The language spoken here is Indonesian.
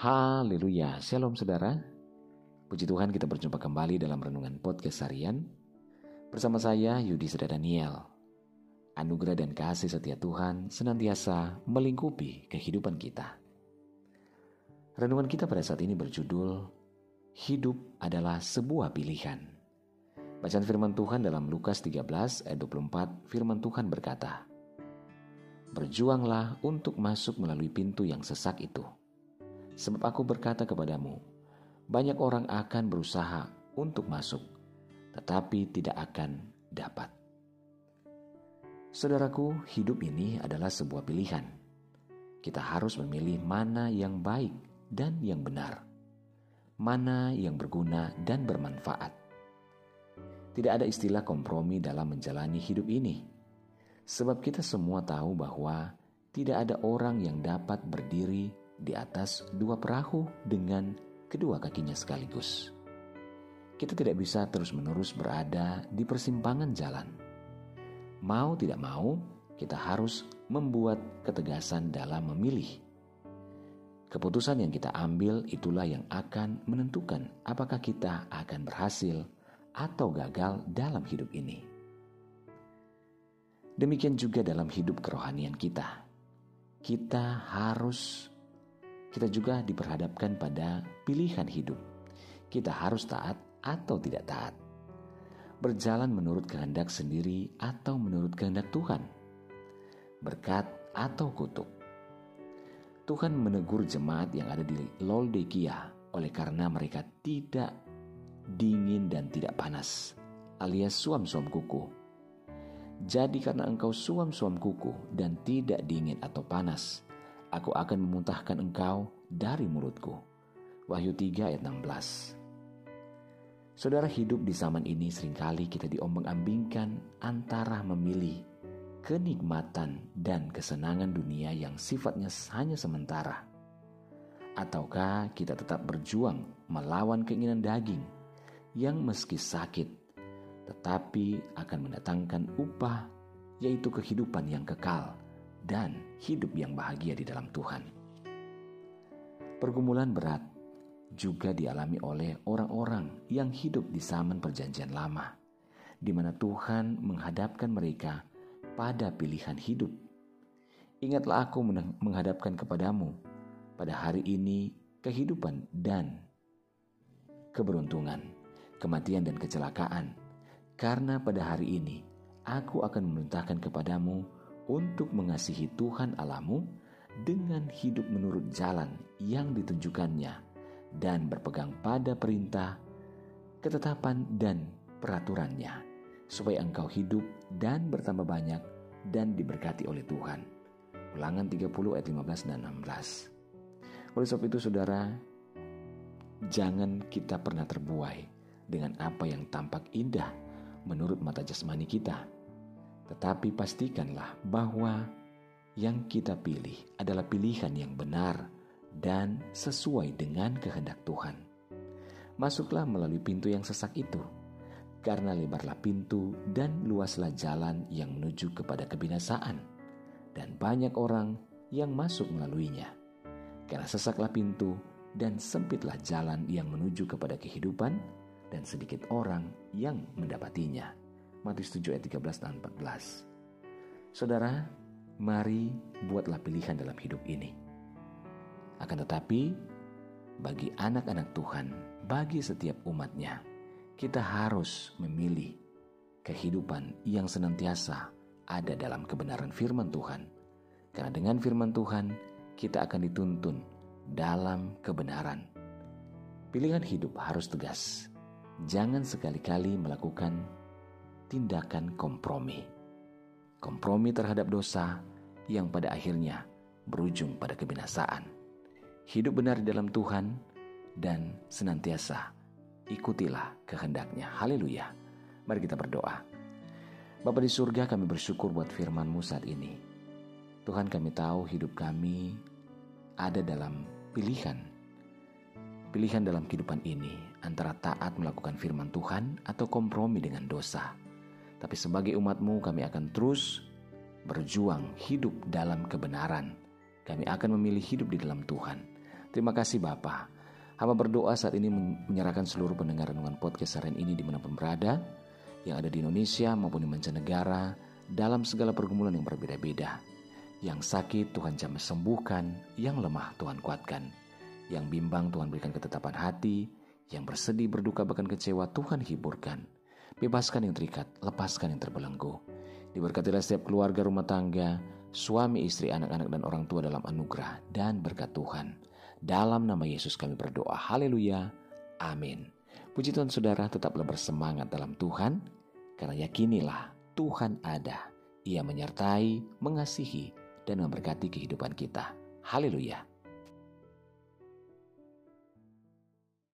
Haleluya, Shalom saudara. Puji Tuhan kita berjumpa kembali dalam Renungan Podcast Harian. Bersama saya Yudi Seda Daniel. Anugerah dan kasih setia Tuhan senantiasa melingkupi kehidupan kita. Renungan kita pada saat ini berjudul Hidup adalah sebuah pilihan. Bacaan firman Tuhan dalam Lukas 13 ayat 24 firman Tuhan berkata, Berjuanglah untuk masuk melalui pintu yang sesak itu Sebab aku berkata kepadamu, banyak orang akan berusaha untuk masuk, tetapi tidak akan dapat. Saudaraku, hidup ini adalah sebuah pilihan. Kita harus memilih mana yang baik dan yang benar, mana yang berguna dan bermanfaat. Tidak ada istilah kompromi dalam menjalani hidup ini, sebab kita semua tahu bahwa tidak ada orang yang dapat berdiri di atas dua perahu dengan kedua kakinya sekaligus. Kita tidak bisa terus-menerus berada di persimpangan jalan. Mau tidak mau, kita harus membuat ketegasan dalam memilih. Keputusan yang kita ambil itulah yang akan menentukan apakah kita akan berhasil atau gagal dalam hidup ini. Demikian juga dalam hidup kerohanian kita. Kita harus kita juga diperhadapkan pada pilihan hidup. Kita harus taat atau tidak taat. Berjalan menurut kehendak sendiri atau menurut kehendak Tuhan. Berkat atau kutuk. Tuhan menegur jemaat yang ada di Loldekia oleh karena mereka tidak dingin dan tidak panas, alias suam-suam kuku. Jadi karena engkau suam-suam kuku dan tidak dingin atau panas, Aku akan memuntahkan engkau dari mulutku. Wahyu 3 ayat 16 Saudara hidup di zaman ini sering kali kita diombang-ambingkan antara memilih kenikmatan dan kesenangan dunia yang sifatnya hanya sementara. Ataukah kita tetap berjuang melawan keinginan daging yang meski sakit tetapi akan mendatangkan upah yaitu kehidupan yang kekal dan hidup yang bahagia di dalam Tuhan. Pergumulan berat juga dialami oleh orang-orang yang hidup di zaman Perjanjian Lama, di mana Tuhan menghadapkan mereka pada pilihan hidup. Ingatlah aku menghadapkan kepadamu pada hari ini kehidupan dan keberuntungan, kematian dan kecelakaan, karena pada hari ini aku akan memerintahkan kepadamu untuk mengasihi Tuhan Alamu dengan hidup menurut jalan yang ditunjukkannya dan berpegang pada perintah, ketetapan, dan peraturannya, supaya engkau hidup dan bertambah banyak dan diberkati oleh Tuhan. Ulangan 30 ayat 15 dan 16. Oleh sebab itu saudara, jangan kita pernah terbuai dengan apa yang tampak indah menurut mata jasmani kita tetapi pastikanlah bahwa yang kita pilih adalah pilihan yang benar dan sesuai dengan kehendak Tuhan. Masuklah melalui pintu yang sesak itu, karena lebarlah pintu dan luaslah jalan yang menuju kepada kebinasaan, dan banyak orang yang masuk melaluinya. Karena sesaklah pintu dan sempitlah jalan yang menuju kepada kehidupan, dan sedikit orang yang mendapatinya. Matius 7 ayat 13 dan 14. Saudara, mari buatlah pilihan dalam hidup ini. Akan tetapi, bagi anak-anak Tuhan, bagi setiap umatnya, kita harus memilih kehidupan yang senantiasa ada dalam kebenaran firman Tuhan. Karena dengan firman Tuhan, kita akan dituntun dalam kebenaran. Pilihan hidup harus tegas. Jangan sekali-kali melakukan tindakan kompromi. Kompromi terhadap dosa yang pada akhirnya berujung pada kebinasaan. Hidup benar di dalam Tuhan dan senantiasa ikutilah kehendaknya. Haleluya. Mari kita berdoa. Bapa di surga kami bersyukur buat firman-Mu saat ini. Tuhan kami tahu hidup kami ada dalam pilihan. Pilihan dalam kehidupan ini antara taat melakukan firman Tuhan atau kompromi dengan dosa. Tapi sebagai umatmu kami akan terus berjuang hidup dalam kebenaran. Kami akan memilih hidup di dalam Tuhan. Terima kasih Bapa. Hamba berdoa saat ini menyerahkan seluruh pendengar renungan podcast harian ini di mana pun berada, yang ada di Indonesia maupun di mancanegara, dalam segala pergumulan yang berbeda-beda. Yang sakit Tuhan jamah sembuhkan, yang lemah Tuhan kuatkan. Yang bimbang Tuhan berikan ketetapan hati, yang bersedih berduka bahkan kecewa Tuhan hiburkan. Bebaskan yang terikat, lepaskan yang terbelenggu. Diberkatilah setiap keluarga rumah tangga, suami, istri, anak-anak, dan orang tua dalam anugerah dan berkat Tuhan. Dalam nama Yesus kami berdoa. Haleluya. Amin. Puji Tuhan saudara tetaplah bersemangat dalam Tuhan, karena yakinilah Tuhan ada. Ia menyertai, mengasihi, dan memberkati kehidupan kita. Haleluya!